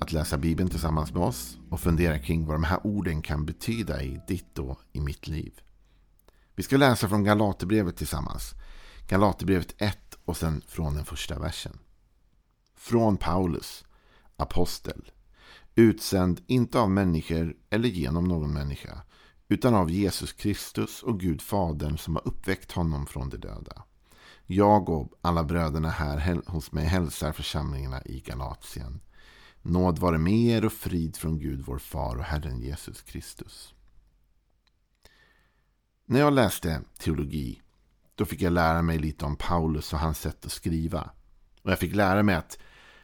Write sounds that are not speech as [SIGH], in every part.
att läsa Bibeln tillsammans med oss och fundera kring vad de här orden kan betyda i ditt och i mitt liv. Vi ska läsa från Galaterbrevet tillsammans. Galaterbrevet 1 och sen från den första versen. Från Paulus, apostel, utsänd inte av människor eller genom någon människa, utan av Jesus Kristus och Gud Fadern som har uppväckt honom från de döda. Jag och alla bröderna här hos mig hälsar församlingarna i Galatien. Nåd vare med er och frid från Gud vår far och Herren Jesus Kristus. När jag läste teologi då fick jag lära mig lite om Paulus och hans sätt att skriva. Och jag fick lära mig att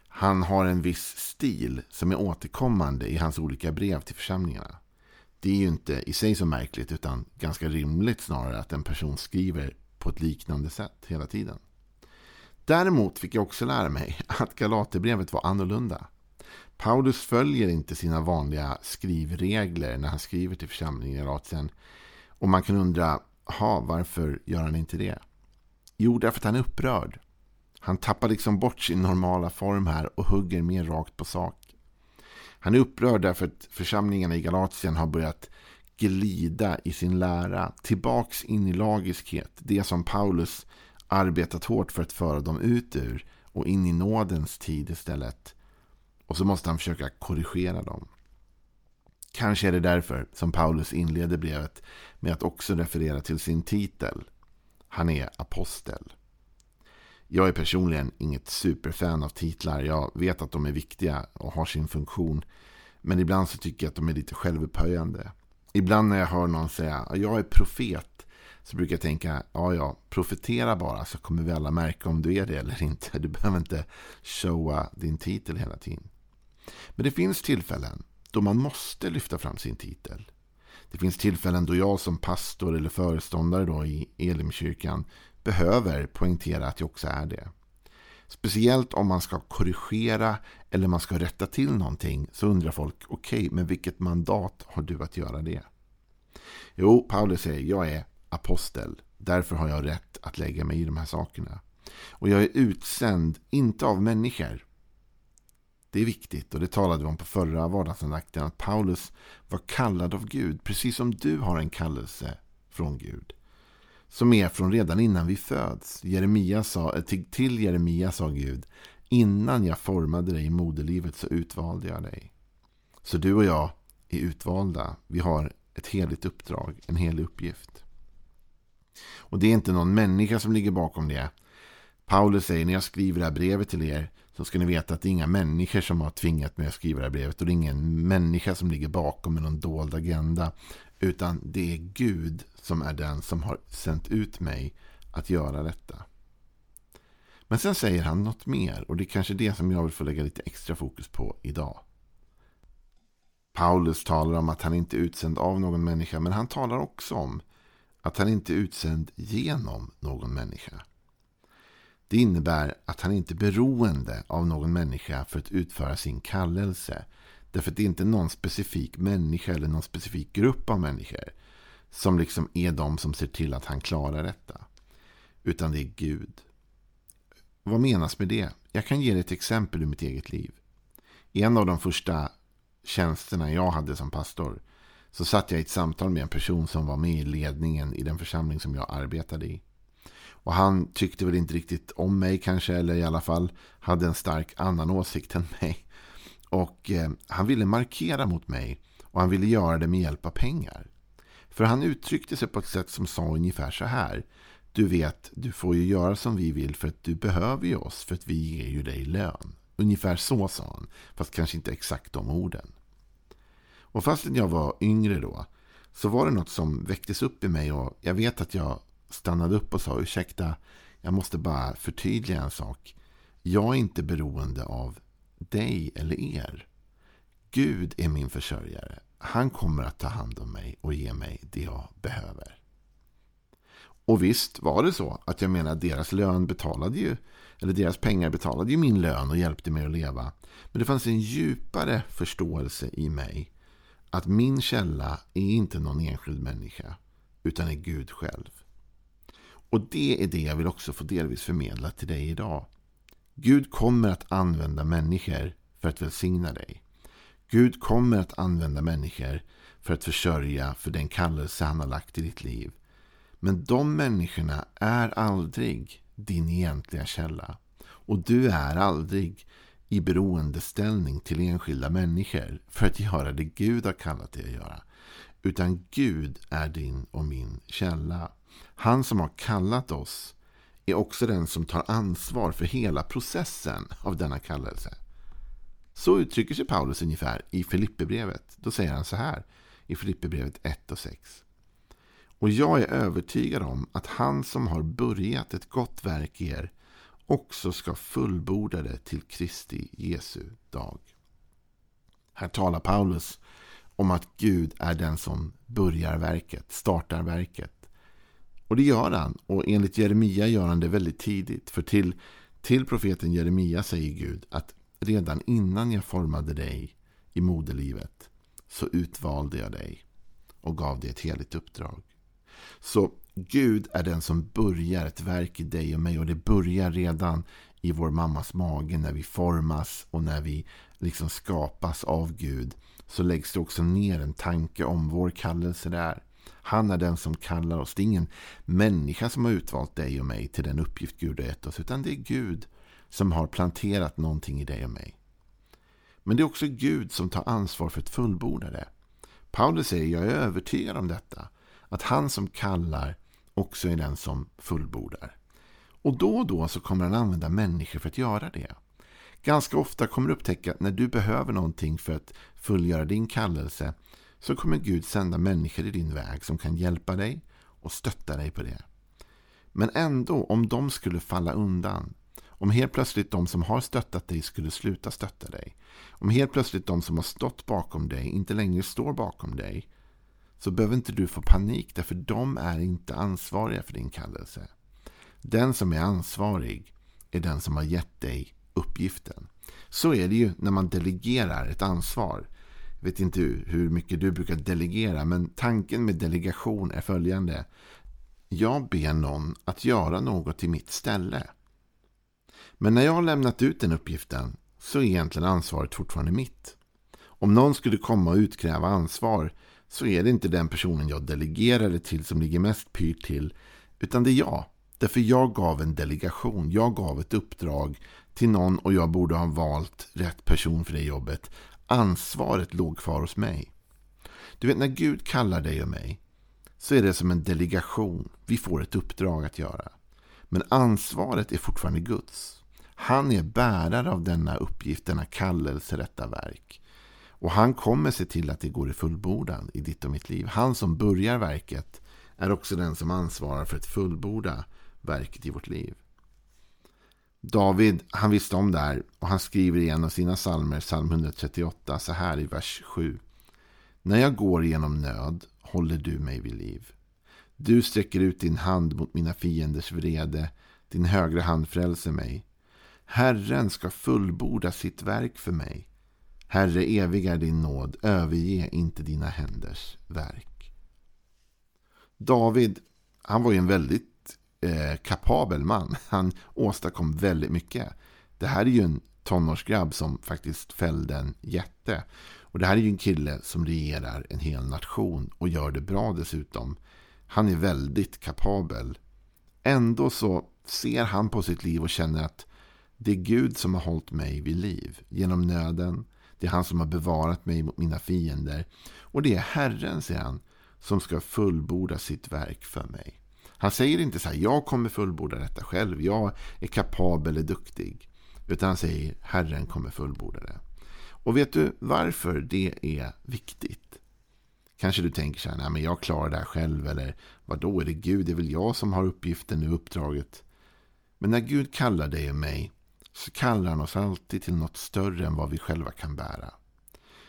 han har en viss stil som är återkommande i hans olika brev till församlingarna. Det är ju inte i sig så märkligt utan ganska rimligt snarare att en person skriver på ett liknande sätt hela tiden. Däremot fick jag också lära mig att Galaterbrevet var annorlunda. Paulus följer inte sina vanliga skrivregler när han skriver till församlingen i Galatien. Och man kan undra, ha, varför gör han inte det? Jo, därför att han är upprörd. Han tappar liksom bort sin normala form här och hugger mer rakt på sak. Han är upprörd därför att församlingarna i Galatien har börjat glida i sin lära. Tillbaks in i lagiskhet. Det som Paulus arbetat hårt för att föra dem ut ur. Och in i nådens tid istället. Och så måste han försöka korrigera dem. Kanske är det därför som Paulus inleder brevet med att också referera till sin titel. Han är apostel. Jag är personligen inget superfan av titlar. Jag vet att de är viktiga och har sin funktion. Men ibland så tycker jag att de är lite självupphöjande. Ibland när jag hör någon säga att jag är profet så brukar jag tänka, ja ja, profetera bara så kommer vi alla märka om du är det eller inte. Du behöver inte showa din titel hela tiden. Men det finns tillfällen då man måste lyfta fram sin titel. Det finns tillfällen då jag som pastor eller föreståndare då i Elimkyrkan behöver poängtera att jag också är det. Speciellt om man ska korrigera eller man ska rätta till någonting så undrar folk, okej, okay, men vilket mandat har du att göra det? Jo, Paulus säger, jag är apostel. Därför har jag rätt att lägga mig i de här sakerna. Och jag är utsänd, inte av människor, det är viktigt och det talade vi om på förra vardagsandakten att Paulus var kallad av Gud precis som du har en kallelse från Gud. Som är från redan innan vi föds. Jeremia sa, till, Jeremia sa Gud Innan jag formade dig i moderlivet så utvalde jag dig. Så du och jag är utvalda. Vi har ett heligt uppdrag, en helig uppgift. Och det är inte någon människa som ligger bakom det. Paulus säger när jag skriver det här brevet till er så ska ni veta att det är inga människor som har tvingat mig att skriva det här brevet. Och det är ingen människa som ligger bakom med någon dold agenda. Utan det är Gud som är den som har sänt ut mig att göra detta. Men sen säger han något mer. Och det är kanske det som jag vill få lägga lite extra fokus på idag. Paulus talar om att han inte är utsänd av någon människa. Men han talar också om att han inte är utsänd genom någon människa. Det innebär att han inte är beroende av någon människa för att utföra sin kallelse. Därför att det är inte någon specifik människa eller någon specifik grupp av människor som liksom är de som ser till att han klarar detta. Utan det är Gud. Vad menas med det? Jag kan ge dig ett exempel ur mitt eget liv. I en av de första tjänsterna jag hade som pastor så satt jag i ett samtal med en person som var med i ledningen i den församling som jag arbetade i. Och han tyckte väl inte riktigt om mig kanske, eller i alla fall hade en stark annan åsikt än mig. Och eh, han ville markera mot mig och han ville göra det med hjälp av pengar. För han uttryckte sig på ett sätt som sa ungefär så här. Du vet, du får ju göra som vi vill för att du behöver ju oss för att vi ger ju dig lön. Ungefär så sa han, fast kanske inte exakt de orden. Och fastän jag var yngre då så var det något som väcktes upp i mig och jag vet att jag stannade upp och sa ursäkta, jag måste bara förtydliga en sak. Jag är inte beroende av dig eller er. Gud är min försörjare. han kommer att ta hand om mig och ge mig det jag behöver. Och visst var det så att jag menar deras lön betalade ju, eller deras pengar betalade ju min lön och hjälpte mig att leva. Men det fanns en djupare förståelse i mig att min källa är inte någon enskild människa utan är Gud själv. Och det är det jag vill också få delvis förmedla till dig idag. Gud kommer att använda människor för att välsigna dig. Gud kommer att använda människor för att försörja för den kallelse han har lagt i ditt liv. Men de människorna är aldrig din egentliga källa. Och du är aldrig i beroendeställning till enskilda människor för att göra det Gud har kallat dig att göra. Utan Gud är din och min källa. Han som har kallat oss är också den som tar ansvar för hela processen av denna kallelse. Så uttrycker sig Paulus ungefär i Filipperbrevet. Då säger han så här i Filipperbrevet 1 och 6. Och jag är övertygad om att han som har börjat ett gott verk i er också ska fullborda det till Kristi Jesu dag. Här talar Paulus om att Gud är den som börjar verket, startar verket. Och det gör han. Och enligt Jeremia gör han det väldigt tidigt. För till, till profeten Jeremia säger Gud att redan innan jag formade dig i moderlivet så utvalde jag dig och gav dig ett heligt uppdrag. Så Gud är den som börjar ett verk i dig och mig och det börjar redan i vår mammas mage när vi formas och när vi liksom skapas av Gud så läggs det också ner en tanke om vår kallelse där. Han är den som kallar oss. Det är ingen människa som har utvalt dig och mig till den uppgift Gud har gett oss utan det är Gud som har planterat någonting i dig och mig. Men det är också Gud som tar ansvar för att fullborda det. Paulus säger, jag är övertygad om detta. Att han som kallar också är den som fullbordar. Och då och då så kommer han använda människor för att göra det. Ganska ofta kommer du upptäcka att när du behöver någonting för att fullgöra din kallelse så kommer Gud sända människor i din väg som kan hjälpa dig och stötta dig på det. Men ändå, om de skulle falla undan, om helt plötsligt de som har stöttat dig skulle sluta stötta dig, om helt plötsligt de som har stått bakom dig inte längre står bakom dig, så behöver inte du få panik därför de är inte ansvariga för din kallelse. Den som är ansvarig är den som har gett dig uppgiften. Så är det ju när man delegerar ett ansvar. Jag vet inte hur mycket du brukar delegera men tanken med delegation är följande. Jag ber någon att göra något i mitt ställe. Men när jag har lämnat ut den uppgiften så är egentligen ansvaret fortfarande mitt. Om någon skulle komma och utkräva ansvar så är det inte den personen jag delegerade till som ligger mest pyrt till, utan det är jag. Därför jag gav en delegation, jag gav ett uppdrag till någon och jag borde ha valt rätt person för det jobbet. Ansvaret låg kvar hos mig. Du vet, när Gud kallar dig och mig så är det som en delegation. Vi får ett uppdrag att göra. Men ansvaret är fortfarande Guds. Han är bärare av denna uppgift, denna kallelse, detta verk. Och han kommer se till att det går i fullbordan i ditt och mitt liv. Han som börjar verket är också den som ansvarar för att fullborda verket i vårt liv. David, han visste om det här och han skriver i en av sina psalmer, psalm 138, så här i vers 7. När jag går genom nöd håller du mig vid liv. Du sträcker ut din hand mot mina fienders vrede. Din högra hand frälser mig. Herren ska fullborda sitt verk för mig. Herre, evig är din nåd, överge inte dina händers verk. David, han var ju en väldigt eh, kapabel man. [LAUGHS] Han åstadkom väldigt mycket. Det här är ju en tonårsgrabb som faktiskt fällde en jätte. Och det här är ju en kille som regerar en hel nation och gör det bra dessutom. Han är väldigt kapabel. Ändå så ser han på sitt liv och känner att det är Gud som har hållit mig vid liv. Genom nöden, det är han som har bevarat mig mot mina fiender. Och det är Herren, säger han, som ska fullborda sitt verk för mig. Han säger inte så här, jag kommer fullborda detta själv. Jag är kapabel, och duktig. Utan han säger, Herren kommer fullborda det. Och vet du varför det är viktigt? Kanske du tänker så här, nej men jag klarar det här själv. Eller vad då är det Gud? Det är väl jag som har uppgiften och uppdraget. Men när Gud kallar dig och mig så kallar han oss alltid till något större än vad vi själva kan bära.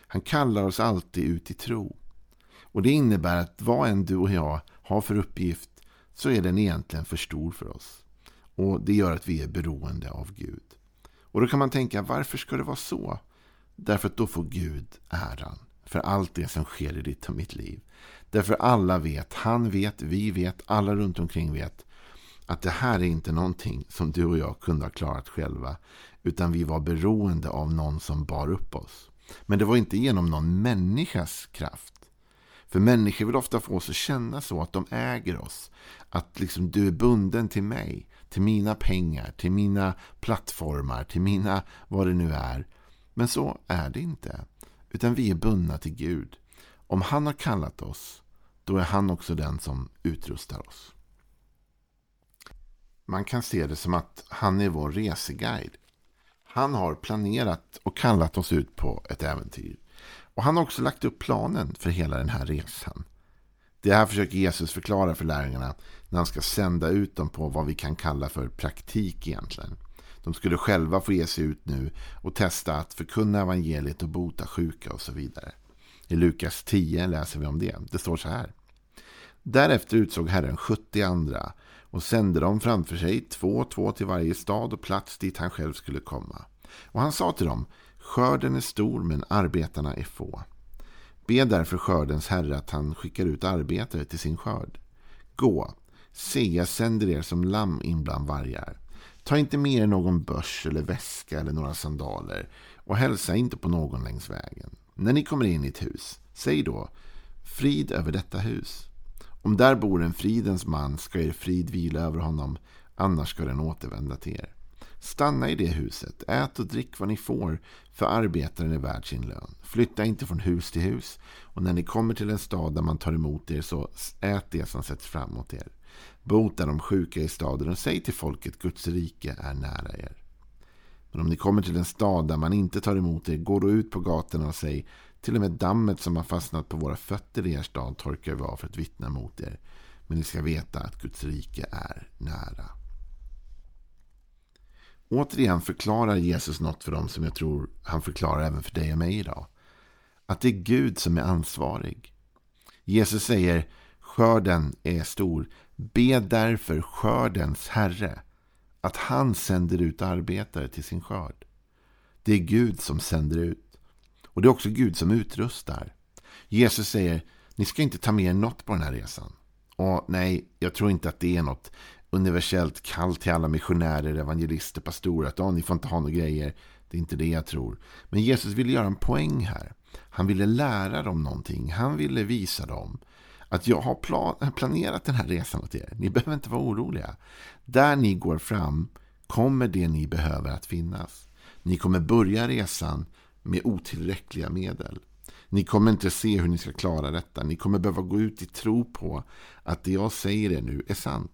Han kallar oss alltid ut i tro. Och det innebär att vad än du och jag har för uppgift så är den egentligen för stor för oss. Och det gör att vi är beroende av Gud. Och då kan man tänka, varför ska det vara så? Därför att då får Gud äran för allt det som sker i ditt och mitt liv. Därför alla vet, han vet, vi vet, alla runt omkring vet att det här är inte någonting som du och jag kunde ha klarat själva. Utan vi var beroende av någon som bar upp oss. Men det var inte genom någon människas kraft. För människor vill ofta få oss att känna så att de äger oss. Att liksom du är bunden till mig, till mina pengar, till mina plattformar, till mina vad det nu är. Men så är det inte. Utan vi är bundna till Gud. Om han har kallat oss, då är han också den som utrustar oss. Man kan se det som att han är vår reseguide. Han har planerat och kallat oss ut på ett äventyr. Och han har också lagt upp planen för hela den här resan. Det här försöker Jesus förklara för lärjungarna när han ska sända ut dem på vad vi kan kalla för praktik egentligen. De skulle själva få ge sig ut nu och testa att förkunna evangeliet och bota sjuka och så vidare. I Lukas 10 läser vi om det. Det står så här. Därefter utsåg Herren 70 andra och sände dem framför sig, två och två till varje stad och plats dit han själv skulle komma. Och han sa till dem, skörden är stor men arbetarna är få. Be därför skördens herre att han skickar ut arbetare till sin skörd. Gå, se jag sänder er som lamm in bland vargar. Ta inte med er någon börs eller väska eller några sandaler och hälsa inte på någon längs vägen. När ni kommer in i ett hus, säg då frid över detta hus. Om där bor en fridens man ska er frid vila över honom, annars ska den återvända till er. Stanna i det huset, ät och drick vad ni får, för arbetaren är värd sin lön. Flytta inte från hus till hus, och när ni kommer till en stad där man tar emot er, så ät det som sätts fram mot er. Bota de sjuka i staden och säg till folket, Guds rike är nära er. Men om ni kommer till en stad där man inte tar emot er, gå då ut på gatorna och säg till och med dammet som har fastnat på våra fötter i er stad torkar vi av för att vittna mot er. Men ni ska veta att Guds rike är nära. Återigen förklarar Jesus något för dem som jag tror han förklarar även för dig och mig idag. Att det är Gud som är ansvarig. Jesus säger skörden är stor. Be därför skördens Herre att han sänder ut arbetare till sin skörd. Det är Gud som sänder ut. Och det är också Gud som utrustar. Jesus säger, ni ska inte ta med er något på den här resan. Och nej, jag tror inte att det är något universellt kall till alla missionärer, evangelister, pastorer. Att ni får inte ha några grejer. Det är inte det jag tror. Men Jesus ville göra en poäng här. Han ville lära dem någonting. Han ville visa dem att jag har plan planerat den här resan åt er. Ni behöver inte vara oroliga. Där ni går fram kommer det ni behöver att finnas. Ni kommer börja resan med otillräckliga medel. Ni kommer inte se hur ni ska klara detta. Ni kommer behöva gå ut i tro på att det jag säger er nu är sant.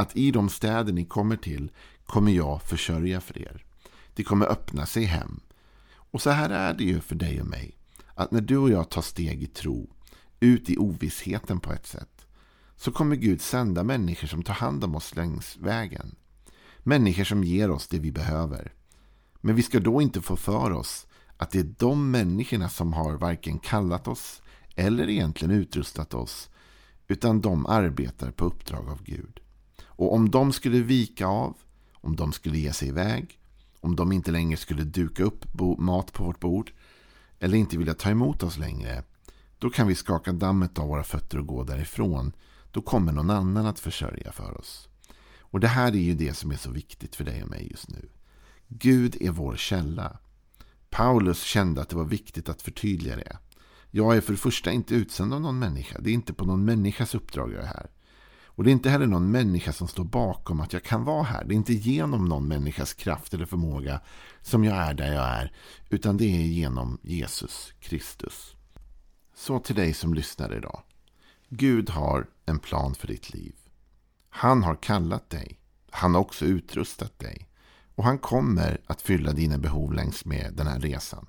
Att i de städer ni kommer till kommer jag försörja för er. Det kommer öppna sig hem. Och så här är det ju för dig och mig. Att när du och jag tar steg i tro, ut i ovissheten på ett sätt, så kommer Gud sända människor som tar hand om oss längs vägen. Människor som ger oss det vi behöver. Men vi ska då inte få för oss att det är de människorna som har varken kallat oss eller egentligen utrustat oss, utan de arbetar på uppdrag av Gud. Och om de skulle vika av, om de skulle ge sig iväg, om de inte längre skulle duka upp mat på vårt bord, eller inte vilja ta emot oss längre, då kan vi skaka dammet av våra fötter och gå därifrån. Då kommer någon annan att försörja för oss. Och det här är ju det som är så viktigt för dig och mig just nu. Gud är vår källa. Paulus kände att det var viktigt att förtydliga det. Jag är för det första inte utsänd av någon människa. Det är inte på någon människas uppdrag jag är här. Och det är inte heller någon människa som står bakom att jag kan vara här. Det är inte genom någon människas kraft eller förmåga som jag är där jag är. Utan det är genom Jesus Kristus. Så till dig som lyssnar idag. Gud har en plan för ditt liv. Han har kallat dig. Han har också utrustat dig. Och han kommer att fylla dina behov längs med den här resan.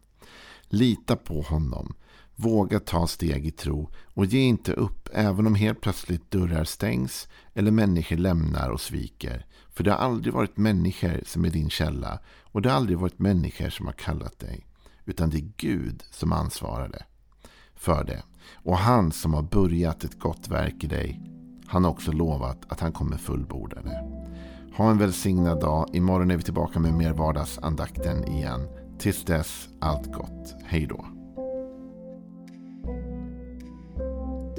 Lita på honom. Våga ta steg i tro och ge inte upp även om helt plötsligt dörrar stängs eller människor lämnar och sviker. För det har aldrig varit människor som är din källa och det har aldrig varit människor som har kallat dig. utan det är Gud som ansvarade för det. Och han som har börjat ett gott verk i dig, han har också lovat att han kommer fullborda det. Ha en välsignad dag. Imorgon är vi tillbaka med mer vardagsandakten igen. Tills dess, allt gott. Hej då.